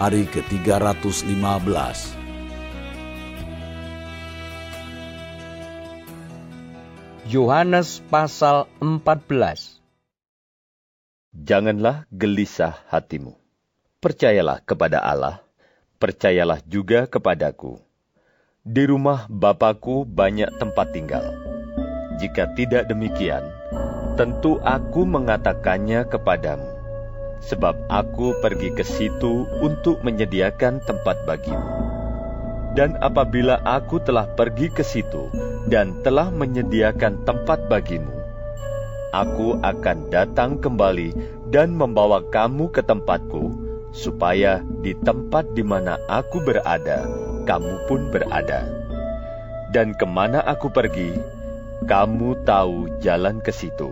hari ke-315. Yohanes pasal 14 Janganlah gelisah hatimu. Percayalah kepada Allah, percayalah juga kepadaku. Di rumah Bapakku banyak tempat tinggal. Jika tidak demikian, tentu aku mengatakannya kepadamu sebab aku pergi ke situ untuk menyediakan tempat bagimu. Dan apabila aku telah pergi ke situ dan telah menyediakan tempat bagimu, aku akan datang kembali dan membawa kamu ke tempatku, supaya di tempat di mana aku berada, kamu pun berada. Dan ke mana aku pergi, kamu tahu jalan ke situ.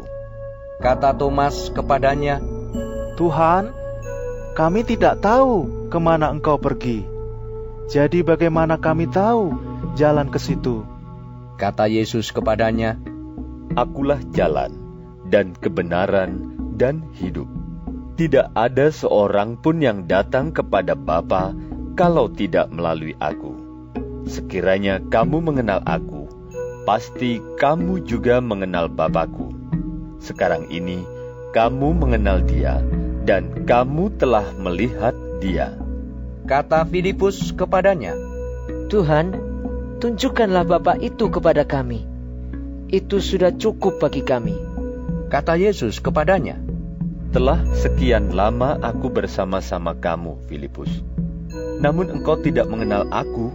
Kata Thomas kepadanya, Tuhan, kami tidak tahu ke mana engkau pergi. Jadi bagaimana kami tahu jalan ke situ? Kata Yesus kepadanya, Akulah jalan dan kebenaran dan hidup. Tidak ada seorang pun yang datang kepada Bapa kalau tidak melalui aku. Sekiranya kamu mengenal aku, pasti kamu juga mengenal Bapakku. Sekarang ini kamu mengenal dia dan kamu telah melihat dia. Kata Filipus kepadanya, Tuhan, tunjukkanlah Bapa itu kepada kami. Itu sudah cukup bagi kami. Kata Yesus kepadanya, Telah sekian lama aku bersama-sama kamu, Filipus. Namun engkau tidak mengenal aku.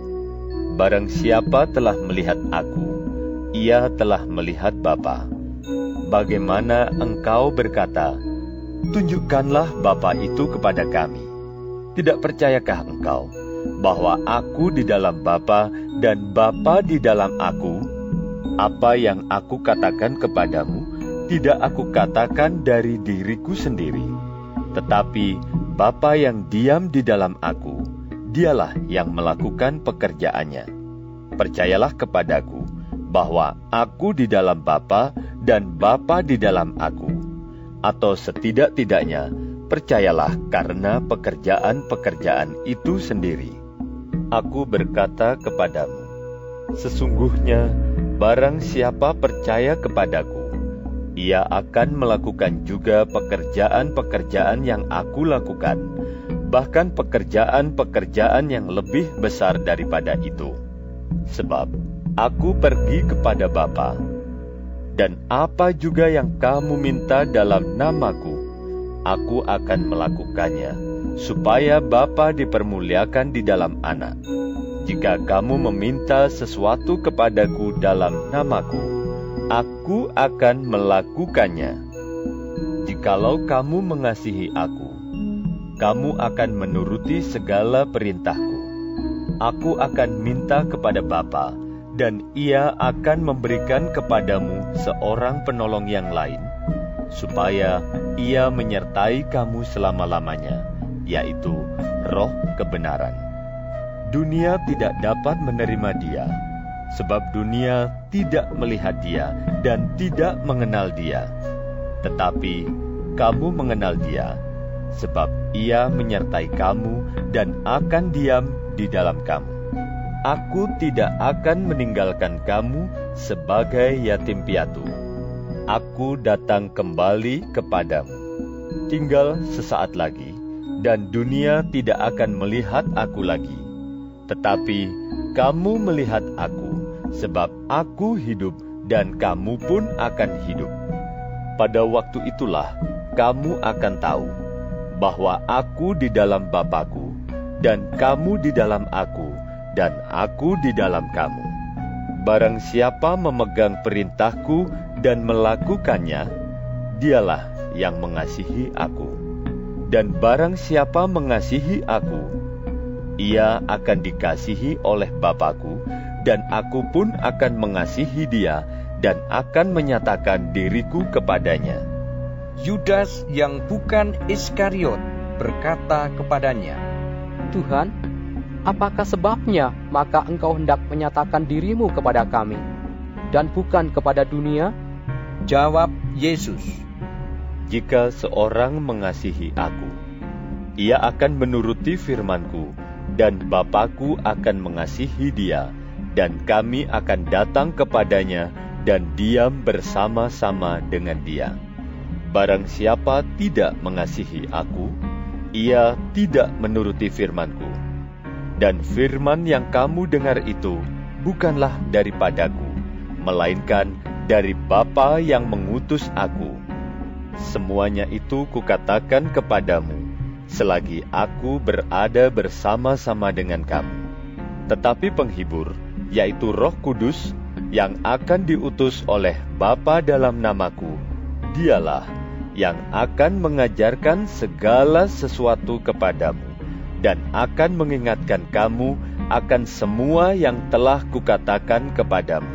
Barang siapa telah melihat aku, ia telah melihat Bapa. Bagaimana engkau berkata, tunjukkanlah Bapa itu kepada kami. Tidak percayakah engkau bahwa aku di dalam Bapa dan Bapa di dalam aku? Apa yang aku katakan kepadamu, tidak aku katakan dari diriku sendiri, tetapi Bapa yang diam di dalam aku, dialah yang melakukan pekerjaannya. Percayalah kepadaku bahwa aku di dalam Bapa dan Bapa di dalam aku atau setidak-tidaknya percayalah karena pekerjaan-pekerjaan itu sendiri. Aku berkata kepadamu, sesungguhnya barang siapa percaya kepadaku, ia akan melakukan juga pekerjaan-pekerjaan yang aku lakukan, bahkan pekerjaan-pekerjaan yang lebih besar daripada itu. Sebab aku pergi kepada Bapa, dan apa juga yang kamu minta dalam namaku, aku akan melakukannya, supaya Bapa dipermuliakan di dalam anak. Jika kamu meminta sesuatu kepadaku dalam namaku, aku akan melakukannya. Jikalau kamu mengasihi aku, kamu akan menuruti segala perintahku. Aku akan minta kepada Bapa, dan ia akan memberikan kepadamu seorang penolong yang lain, supaya ia menyertai kamu selama-lamanya, yaitu roh kebenaran. Dunia tidak dapat menerima dia, sebab dunia tidak melihat dia dan tidak mengenal dia. Tetapi kamu mengenal dia, sebab ia menyertai kamu dan akan diam di dalam kamu. Aku tidak akan meninggalkan kamu sebagai yatim piatu. Aku datang kembali kepadamu. Tinggal sesaat lagi, dan dunia tidak akan melihat aku lagi. Tetapi kamu melihat aku, sebab aku hidup dan kamu pun akan hidup. Pada waktu itulah kamu akan tahu bahwa aku di dalam Bapakku dan kamu di dalam aku dan aku di dalam kamu. Barang siapa memegang perintahku dan melakukannya, dialah yang mengasihi aku. Dan barang siapa mengasihi aku, ia akan dikasihi oleh Bapakku, dan aku pun akan mengasihi dia dan akan menyatakan diriku kepadanya. Yudas yang bukan Iskariot berkata kepadanya, Tuhan, apakah sebabnya maka engkau hendak menyatakan dirimu kepada kami, dan bukan kepada dunia? Jawab Yesus, Jika seorang mengasihi aku, ia akan menuruti firmanku, dan Bapakku akan mengasihi dia, dan kami akan datang kepadanya dan diam bersama-sama dengan dia. Barang siapa tidak mengasihi aku, ia tidak menuruti firmanku. Dan firman yang kamu dengar itu bukanlah daripadaku, melainkan dari Bapa yang mengutus aku. Semuanya itu kukatakan kepadamu, selagi aku berada bersama-sama dengan kamu. Tetapi penghibur, yaitu Roh Kudus, yang akan diutus oleh Bapa dalam namaku, dialah yang akan mengajarkan segala sesuatu kepadamu dan akan mengingatkan kamu akan semua yang telah kukatakan kepadamu.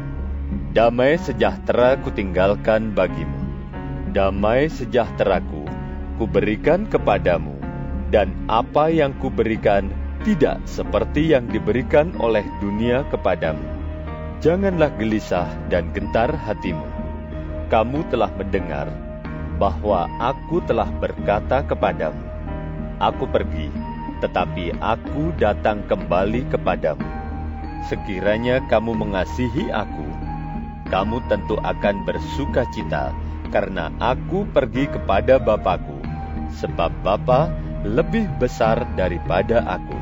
Damai sejahtera kutinggalkan bagimu. Damai sejahteraku kuberikan kepadamu, dan apa yang kuberikan tidak seperti yang diberikan oleh dunia kepadamu. Janganlah gelisah dan gentar hatimu. Kamu telah mendengar bahwa aku telah berkata kepadamu, Aku pergi, tetapi aku datang kembali kepadamu. Sekiranya kamu mengasihi aku, kamu tentu akan bersuka cita karena aku pergi kepada Bapakku, sebab Bapa lebih besar daripada aku.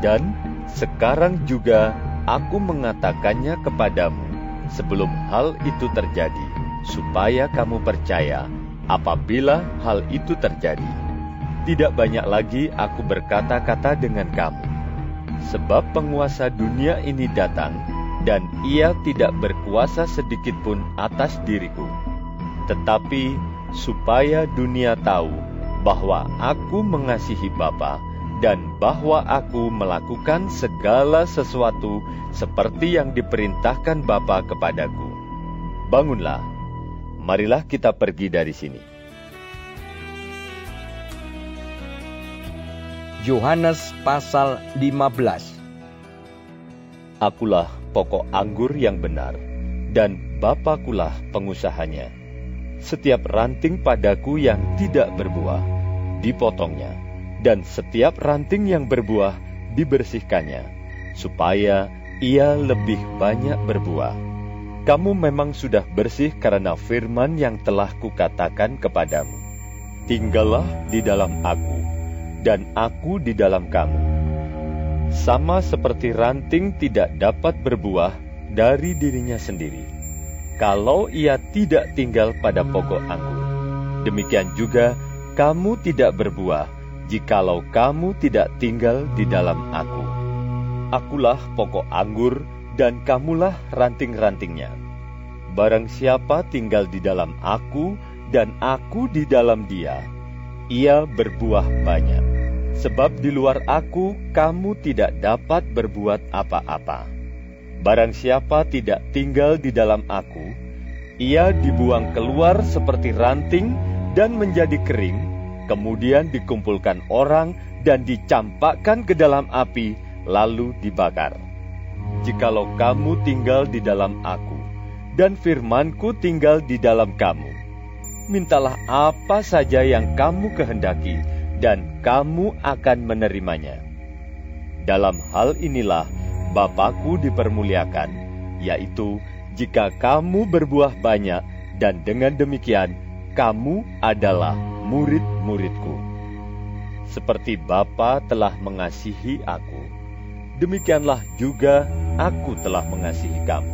Dan sekarang juga aku mengatakannya kepadamu sebelum hal itu terjadi, supaya kamu percaya apabila hal itu terjadi. Tidak banyak lagi aku berkata-kata dengan kamu, sebab penguasa dunia ini datang, dan ia tidak berkuasa sedikit pun atas diriku. Tetapi supaya dunia tahu bahwa aku mengasihi Bapa dan bahwa aku melakukan segala sesuatu seperti yang diperintahkan Bapa kepadaku. Bangunlah, marilah kita pergi dari sini. Yohanes pasal 15 Akulah pokok anggur yang benar, dan Bapakulah pengusahanya. Setiap ranting padaku yang tidak berbuah, dipotongnya, dan setiap ranting yang berbuah, dibersihkannya, supaya ia lebih banyak berbuah. Kamu memang sudah bersih karena firman yang telah kukatakan kepadamu. Tinggallah di dalam aku, dan aku di dalam kamu. Sama seperti ranting tidak dapat berbuah dari dirinya sendiri, kalau ia tidak tinggal pada pokok anggur. Demikian juga kamu tidak berbuah, jikalau kamu tidak tinggal di dalam aku. Akulah pokok anggur, dan kamulah ranting-rantingnya. Barang siapa tinggal di dalam aku, dan aku di dalam dia, ia berbuah banyak. Sebab di luar aku, kamu tidak dapat berbuat apa-apa. Barang siapa tidak tinggal di dalam aku, ia dibuang keluar seperti ranting dan menjadi kering, kemudian dikumpulkan orang dan dicampakkan ke dalam api, lalu dibakar. Jikalau kamu tinggal di dalam aku, dan firmanku tinggal di dalam kamu, mintalah apa saja yang kamu kehendaki, dan kamu akan menerimanya. Dalam hal inilah Bapakku dipermuliakan, yaitu jika kamu berbuah banyak, dan dengan demikian kamu adalah murid-muridku. Seperti Bapa telah mengasihi aku, demikianlah juga aku telah mengasihi kamu.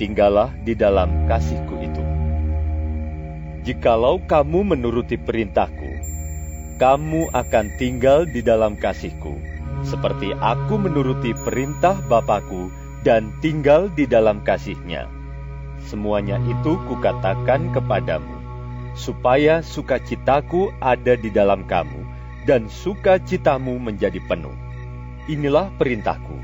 Tinggallah di dalam kasihku itu. Jikalau kamu menuruti perintahku, kamu akan tinggal di dalam kasihku, seperti aku menuruti perintah Bapakku dan tinggal di dalam kasihnya. Semuanya itu kukatakan kepadamu, supaya sukacitaku ada di dalam kamu, dan sukacitamu menjadi penuh. inilah perintahku,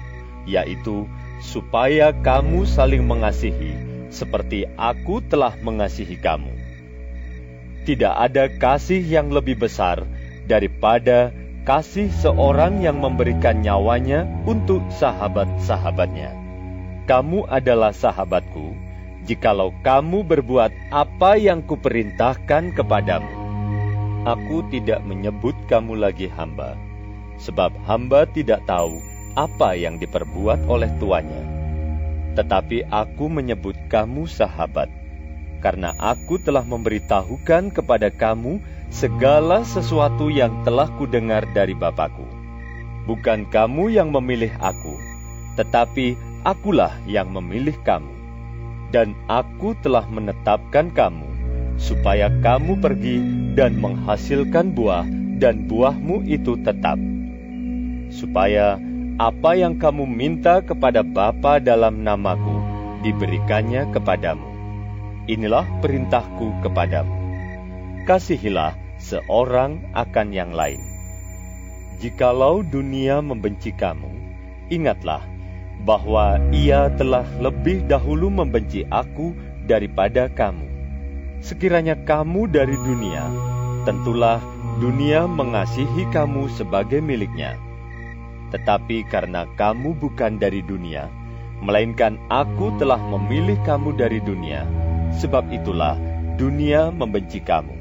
yaitu supaya kamu saling mengasihi seperti aku telah mengasihi kamu. Tidak ada kasih yang lebih besar daripada kasih seorang yang memberikan nyawanya untuk sahabat-sahabatnya. Kamu adalah sahabatku, jikalau kamu berbuat apa yang kuperintahkan kepadamu. Aku tidak menyebut kamu lagi hamba, sebab hamba tidak tahu apa yang diperbuat oleh tuannya. Tetapi aku menyebut kamu sahabat, karena aku telah memberitahukan kepada kamu segala sesuatu yang telah kudengar dari Bapakku. Bukan kamu yang memilih aku, tetapi akulah yang memilih kamu. Dan aku telah menetapkan kamu, supaya kamu pergi dan menghasilkan buah, dan buahmu itu tetap. Supaya apa yang kamu minta kepada Bapa dalam namaku, diberikannya kepadamu. Inilah perintahku kepadamu. Kasihilah seorang akan yang lain. Jikalau dunia membenci kamu, ingatlah bahwa ia telah lebih dahulu membenci aku daripada kamu. Sekiranya kamu dari dunia, tentulah dunia mengasihi kamu sebagai miliknya tetapi karena kamu bukan dari dunia, melainkan aku telah memilih kamu dari dunia, sebab itulah dunia membenci kamu.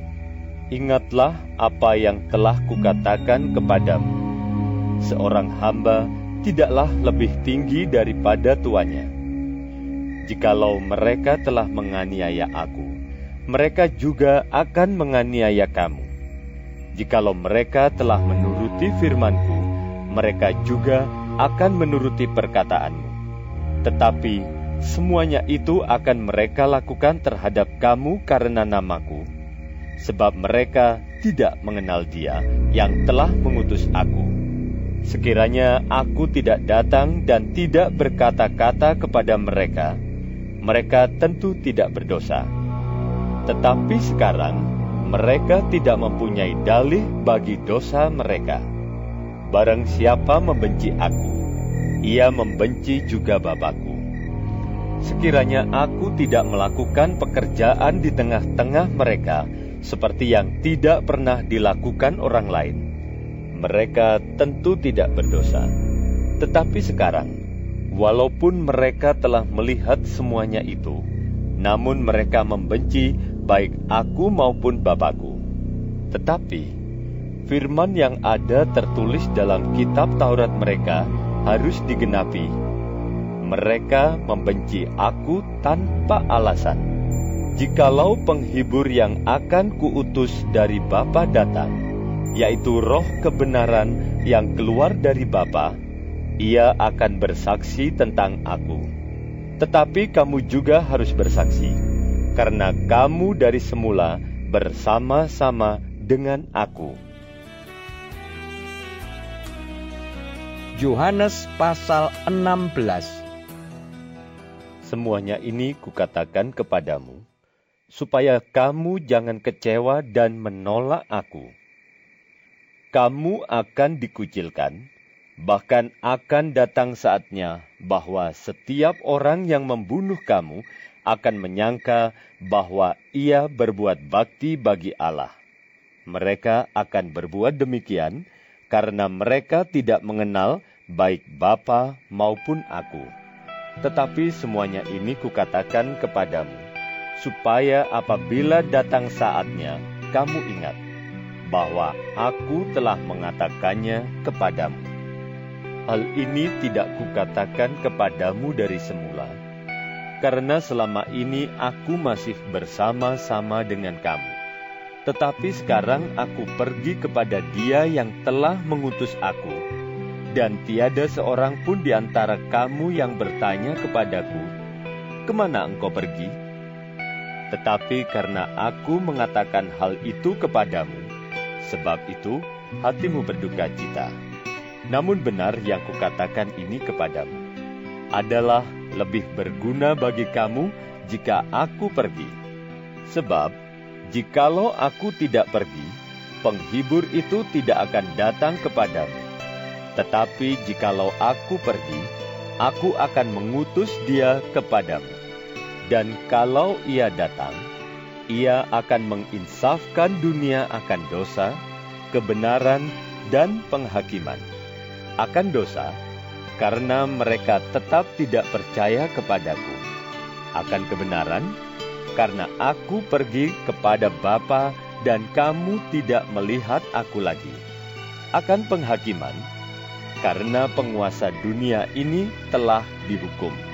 Ingatlah apa yang telah kukatakan kepadamu. Seorang hamba tidaklah lebih tinggi daripada tuannya. Jikalau mereka telah menganiaya aku, mereka juga akan menganiaya kamu. Jikalau mereka telah menuruti firmanku, mereka juga akan menuruti perkataanmu. Tetapi semuanya itu akan mereka lakukan terhadap kamu karena namaku, sebab mereka tidak mengenal Dia yang telah mengutus aku. Sekiranya aku tidak datang dan tidak berkata-kata kepada mereka, mereka tentu tidak berdosa. Tetapi sekarang mereka tidak mempunyai dalih bagi dosa mereka. Barang siapa membenci aku, ia membenci juga Bapakku. Sekiranya aku tidak melakukan pekerjaan di tengah-tengah mereka seperti yang tidak pernah dilakukan orang lain, mereka tentu tidak berdosa. Tetapi sekarang, walaupun mereka telah melihat semuanya itu, namun mereka membenci baik aku maupun Bapakku. Tetapi firman yang ada tertulis dalam kitab Taurat mereka harus digenapi. Mereka membenci aku tanpa alasan. Jikalau penghibur yang akan kuutus dari Bapa datang, yaitu roh kebenaran yang keluar dari Bapa, ia akan bersaksi tentang aku. Tetapi kamu juga harus bersaksi, karena kamu dari semula bersama-sama dengan aku. Yohanes pasal 16 Semuanya ini kukatakan kepadamu, supaya kamu jangan kecewa dan menolak aku. Kamu akan dikucilkan, bahkan akan datang saatnya bahwa setiap orang yang membunuh kamu akan menyangka bahwa ia berbuat bakti bagi Allah. Mereka akan berbuat demikian karena mereka tidak mengenal baik Bapa maupun aku. Tetapi semuanya ini kukatakan kepadamu, supaya apabila datang saatnya, kamu ingat bahwa aku telah mengatakannya kepadamu. Hal ini tidak kukatakan kepadamu dari semula, karena selama ini aku masih bersama-sama dengan kamu tetapi sekarang aku pergi kepada Dia yang telah mengutus aku, dan tiada seorang pun di antara kamu yang bertanya kepadaku, "Ke mana engkau pergi?" Tetapi karena aku mengatakan hal itu kepadamu, sebab itu hatimu berduka cita. Namun benar yang kukatakan ini kepadamu adalah lebih berguna bagi kamu jika aku pergi. Sebab Jikalau aku tidak pergi, penghibur itu tidak akan datang kepadamu. Tetapi jikalau aku pergi, aku akan mengutus dia kepadamu. Dan kalau ia datang, ia akan menginsafkan dunia akan dosa, kebenaran, dan penghakiman. Akan dosa, karena mereka tetap tidak percaya kepadaku. Akan kebenaran, karena aku pergi kepada Bapa dan kamu tidak melihat aku lagi. Akan penghakiman, karena penguasa dunia ini telah dihukum.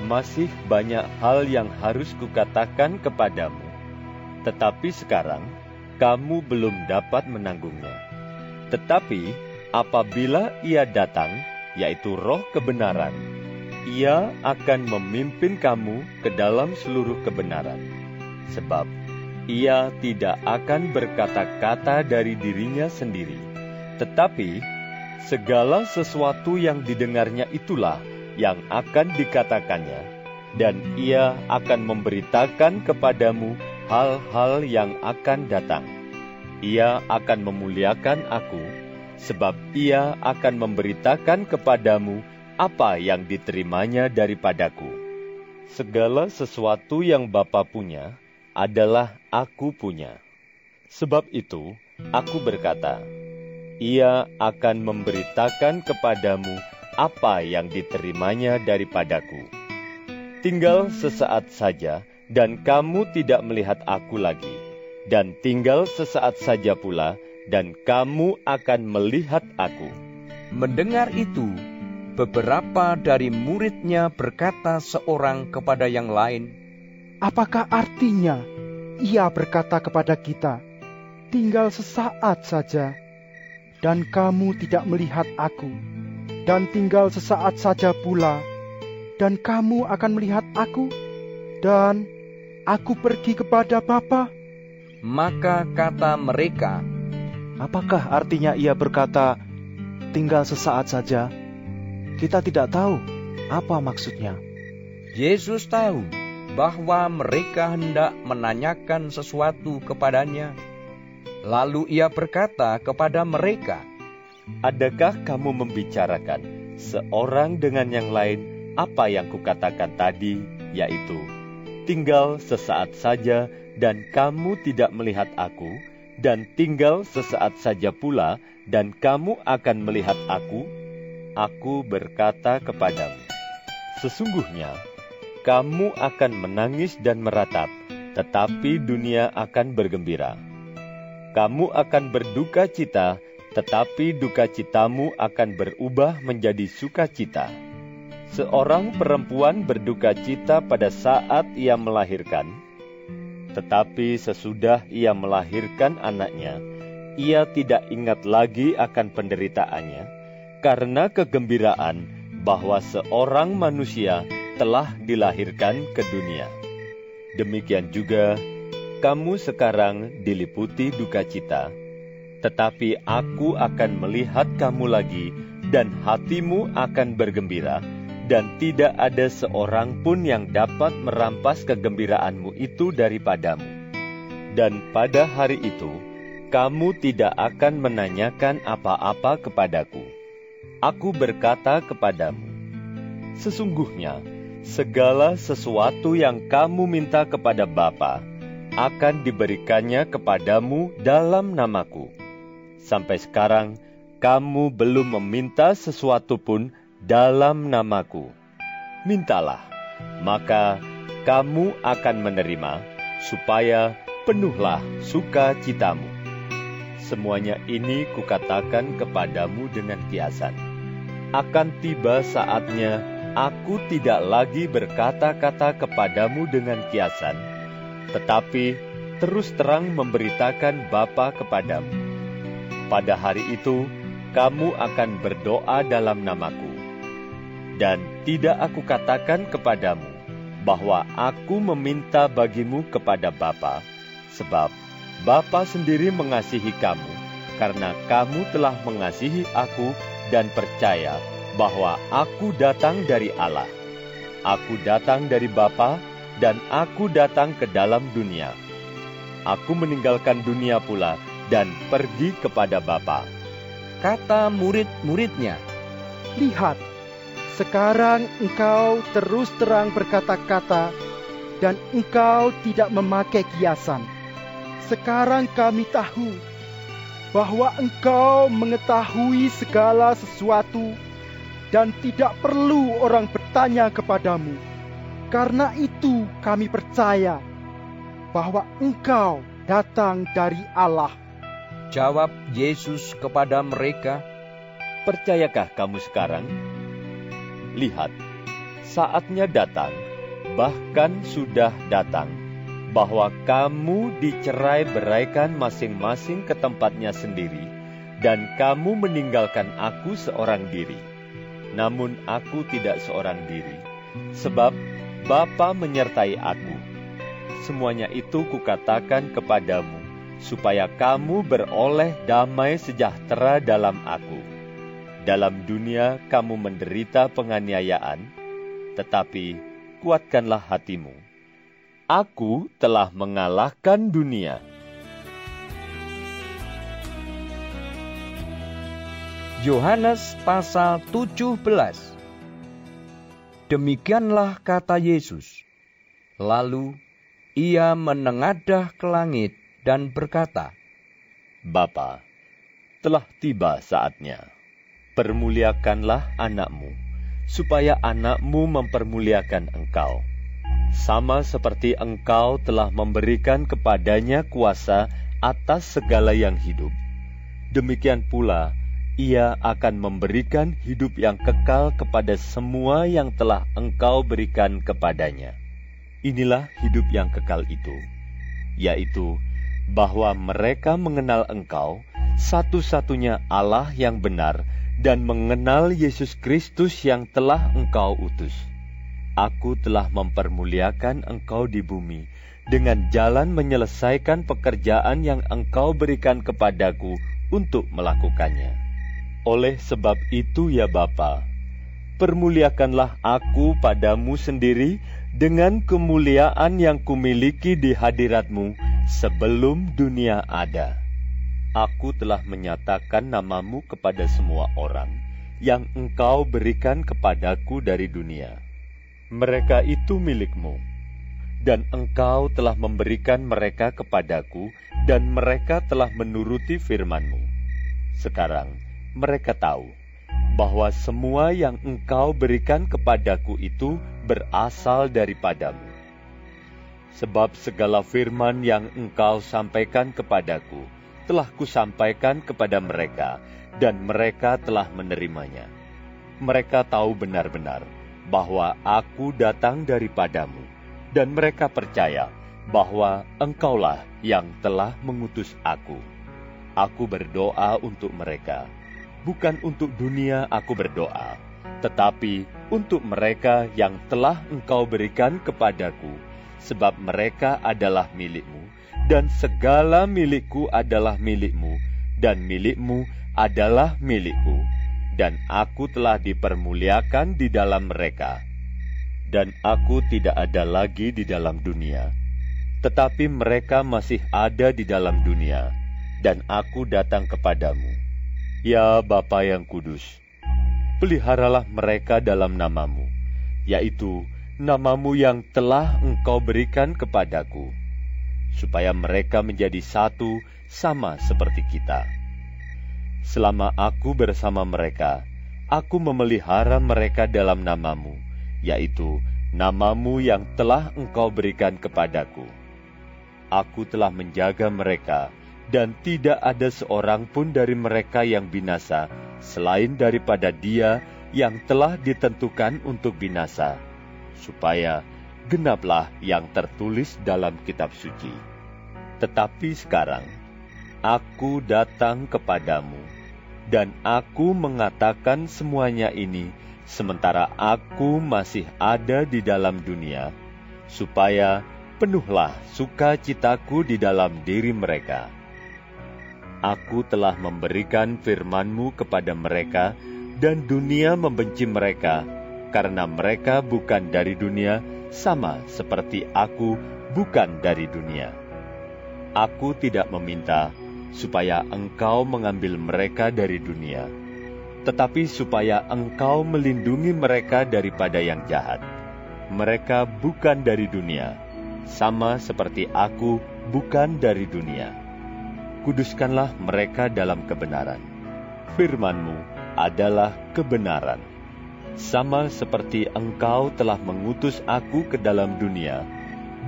Masih banyak hal yang harus kukatakan kepadamu, tetapi sekarang kamu belum dapat menanggungnya. Tetapi apabila ia datang, yaitu roh kebenaran, ia akan memimpin kamu ke dalam seluruh kebenaran. Sebab ia tidak akan berkata-kata dari dirinya sendiri, tetapi segala sesuatu yang didengarnya itulah yang akan dikatakannya, dan ia akan memberitakan kepadamu hal-hal yang akan datang. Ia akan memuliakan aku, sebab ia akan memberitakan kepadamu apa yang diterimanya daripadaku. Segala sesuatu yang Bapa punya adalah aku punya. Sebab itu, aku berkata, ia akan memberitakan kepadamu apa yang diterimanya daripadaku. Tinggal sesaat saja, dan kamu tidak melihat aku lagi, dan tinggal sesaat saja pula, dan kamu akan melihat aku. Mendengar itu, beberapa dari muridnya berkata seorang kepada yang lain, Apakah artinya ia berkata kepada kita, tinggal sesaat saja, dan kamu tidak melihat aku, dan tinggal sesaat saja pula, dan kamu akan melihat aku, dan aku pergi kepada Bapa. Maka kata mereka, Apakah artinya ia berkata, tinggal sesaat saja? Kita tidak tahu apa maksudnya. Yesus tahu bahwa mereka hendak menanyakan sesuatu kepadanya. Lalu ia berkata kepada mereka, Adakah kamu membicarakan seorang dengan yang lain apa yang kukatakan tadi, yaitu tinggal sesaat saja dan kamu tidak melihat aku, dan tinggal sesaat saja pula dan kamu akan melihat aku? Aku berkata kepadamu, sesungguhnya kamu akan menangis dan meratap, tetapi dunia akan bergembira. Kamu akan berduka cita, tetapi duka citamu akan berubah menjadi sukacita. Seorang perempuan berduka cita pada saat ia melahirkan, tetapi sesudah ia melahirkan anaknya, ia tidak ingat lagi akan penderitaannya, karena kegembiraan bahwa seorang manusia telah dilahirkan ke dunia. Demikian juga, kamu sekarang diliputi duka cita, tetapi aku akan melihat kamu lagi, dan hatimu akan bergembira, dan tidak ada seorang pun yang dapat merampas kegembiraanmu itu daripadamu. Dan pada hari itu, kamu tidak akan menanyakan apa-apa kepadaku. Aku berkata kepadamu, sesungguhnya segala sesuatu yang kamu minta kepada Bapa akan diberikannya kepadamu dalam namaku. Sampai sekarang, kamu belum meminta sesuatu pun dalam namaku. Mintalah, maka kamu akan menerima, supaya penuhlah sukacitamu. Semuanya ini kukatakan kepadamu dengan kiasan. Akan tiba saatnya aku tidak lagi berkata-kata kepadamu dengan kiasan, tetapi terus terang memberitakan Bapa kepadamu. Pada hari itu, kamu akan berdoa dalam namaku. Dan tidak aku katakan kepadamu bahwa aku meminta bagimu kepada Bapa, sebab Bapa sendiri mengasihi kamu, karena kamu telah mengasihi aku dan percaya bahwa aku datang dari Allah. Aku datang dari Bapa dan aku datang ke dalam dunia. Aku meninggalkan dunia pula dan pergi kepada Bapa. kata murid-muridnya, Lihat, sekarang engkau terus terang berkata-kata dan engkau tidak memakai kiasan. Sekarang kami tahu bahwa engkau mengetahui segala sesuatu dan tidak perlu orang bertanya kepadamu. Karena itu kami percaya bahwa engkau datang dari Allah. Jawab Yesus kepada mereka, Percayakah kamu sekarang? Lihat, saatnya datang, bahkan sudah datang, bahwa kamu dicerai beraikan masing-masing ke tempatnya sendiri, dan kamu meninggalkan aku seorang diri. Namun aku tidak seorang diri, sebab Bapa menyertai aku. Semuanya itu kukatakan kepadamu, supaya kamu beroleh damai sejahtera dalam aku. Dalam dunia kamu menderita penganiayaan, tetapi kuatkanlah hatimu. Aku telah mengalahkan dunia. Yohanes pasal 17 Demikianlah kata Yesus. Lalu ia menengadah ke langit dan berkata, Bapa, telah tiba saatnya. Permuliakanlah anakmu, supaya anakmu mempermuliakan engkau. Sama seperti engkau telah memberikan kepadanya kuasa atas segala yang hidup. Demikian pula, ia akan memberikan hidup yang kekal kepada semua yang telah engkau berikan kepadanya. Inilah hidup yang kekal itu, yaitu bahwa mereka mengenal engkau, satu-satunya Allah yang benar, dan mengenal Yesus Kristus yang telah engkau utus. Aku telah mempermuliakan engkau di bumi dengan jalan menyelesaikan pekerjaan yang engkau berikan kepadaku untuk melakukannya. Oleh sebab itu ya Bapa, permuliakanlah aku padamu sendiri dengan kemuliaan yang kumiliki di hadiratmu sebelum dunia ada. Aku telah menyatakan namamu kepada semua orang yang engkau berikan kepadaku dari dunia. Mereka itu milikmu, dan engkau telah memberikan mereka kepadaku, dan mereka telah menuruti firmanmu. Sekarang, mereka tahu bahwa semua yang engkau berikan kepadaku itu berasal daripadamu. Sebab segala firman yang engkau sampaikan kepadaku telah kusampaikan kepada mereka, dan mereka telah menerimanya. Mereka tahu benar-benar bahwa aku datang daripadamu, dan mereka percaya bahwa engkaulah yang telah mengutus aku. Aku berdoa untuk mereka bukan untuk dunia aku berdoa, tetapi untuk mereka yang telah engkau berikan kepadaku, sebab mereka adalah milikmu, dan segala milikku adalah milikmu, dan milikmu adalah milikku, dan aku telah dipermuliakan di dalam mereka. Dan aku tidak ada lagi di dalam dunia, tetapi mereka masih ada di dalam dunia, dan aku datang kepadamu Ya Bapa yang kudus, peliharalah mereka dalam namamu, yaitu namamu yang telah engkau berikan kepadaku, supaya mereka menjadi satu sama seperti kita. Selama aku bersama mereka, aku memelihara mereka dalam namamu, yaitu namamu yang telah engkau berikan kepadaku. Aku telah menjaga mereka, dan tidak ada seorang pun dari mereka yang binasa selain daripada dia yang telah ditentukan untuk binasa, supaya genaplah yang tertulis dalam kitab suci. Tetapi sekarang, aku datang kepadamu, dan aku mengatakan semuanya ini sementara aku masih ada di dalam dunia, supaya penuhlah sukacitaku di dalam diri mereka.' Aku telah memberikan firman-Mu kepada mereka, dan dunia membenci mereka, karena mereka bukan dari dunia, sama seperti aku bukan dari dunia. Aku tidak meminta supaya engkau mengambil mereka dari dunia, tetapi supaya engkau melindungi mereka daripada yang jahat. Mereka bukan dari dunia, sama seperti aku bukan dari dunia. Kuduskanlah mereka dalam kebenaran. Firmanmu adalah kebenaran. Sama seperti engkau telah mengutus aku ke dalam dunia,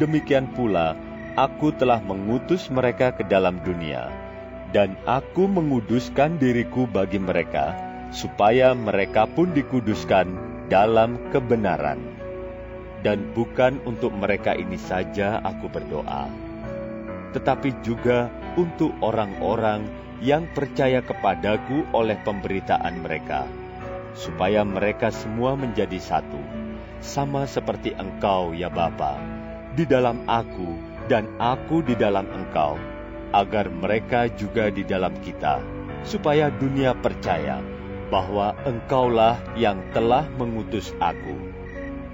demikian pula aku telah mengutus mereka ke dalam dunia dan aku menguduskan diriku bagi mereka, supaya mereka pun dikuduskan dalam kebenaran. Dan bukan untuk mereka ini saja aku berdoa, tetapi juga untuk orang-orang yang percaya kepadaku oleh pemberitaan mereka, supaya mereka semua menjadi satu, sama seperti engkau ya Bapa, di dalam aku dan aku di dalam engkau, agar mereka juga di dalam kita, supaya dunia percaya bahwa Engkaulah yang telah mengutus aku,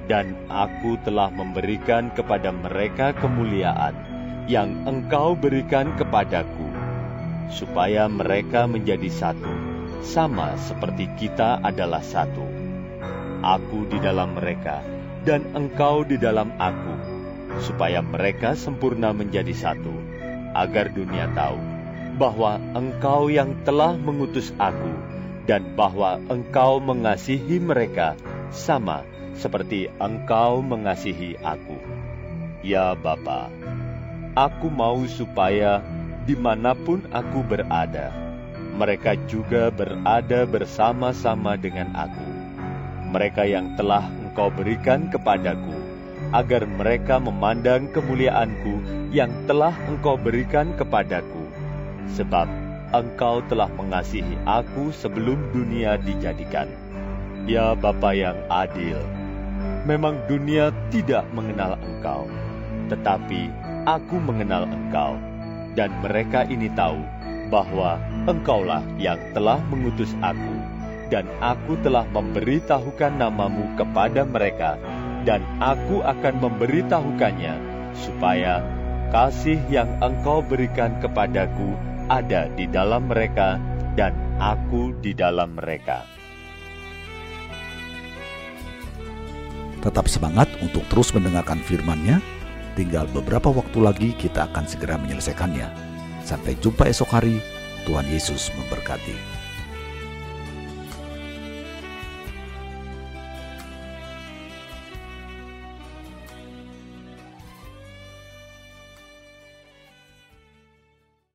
dan aku telah memberikan kepada mereka kemuliaan yang Engkau berikan kepadaku, supaya mereka menjadi satu, sama seperti kita adalah satu. Aku di dalam mereka, dan Engkau di dalam aku, supaya mereka sempurna menjadi satu agar dunia tahu bahwa Engkau yang telah mengutus aku dan bahwa Engkau mengasihi mereka sama seperti Engkau mengasihi aku. Ya Bapa, aku mau supaya di mana pun aku berada, mereka juga berada bersama-sama dengan aku. Mereka yang telah Engkau berikan kepadaku, agar mereka memandang kemuliaanku yang telah engkau berikan kepadaku. Sebab engkau telah mengasihi aku sebelum dunia dijadikan. Ya Bapa yang adil, memang dunia tidak mengenal engkau, tetapi aku mengenal engkau, dan mereka ini tahu bahwa engkaulah yang telah mengutus aku, dan aku telah memberitahukan namamu kepada mereka dan aku akan memberitahukannya, supaya kasih yang engkau berikan kepadaku ada di dalam mereka, dan aku di dalam mereka. Tetap semangat untuk terus mendengarkan firman-Nya. Tinggal beberapa waktu lagi kita akan segera menyelesaikannya. Sampai jumpa esok hari. Tuhan Yesus memberkati.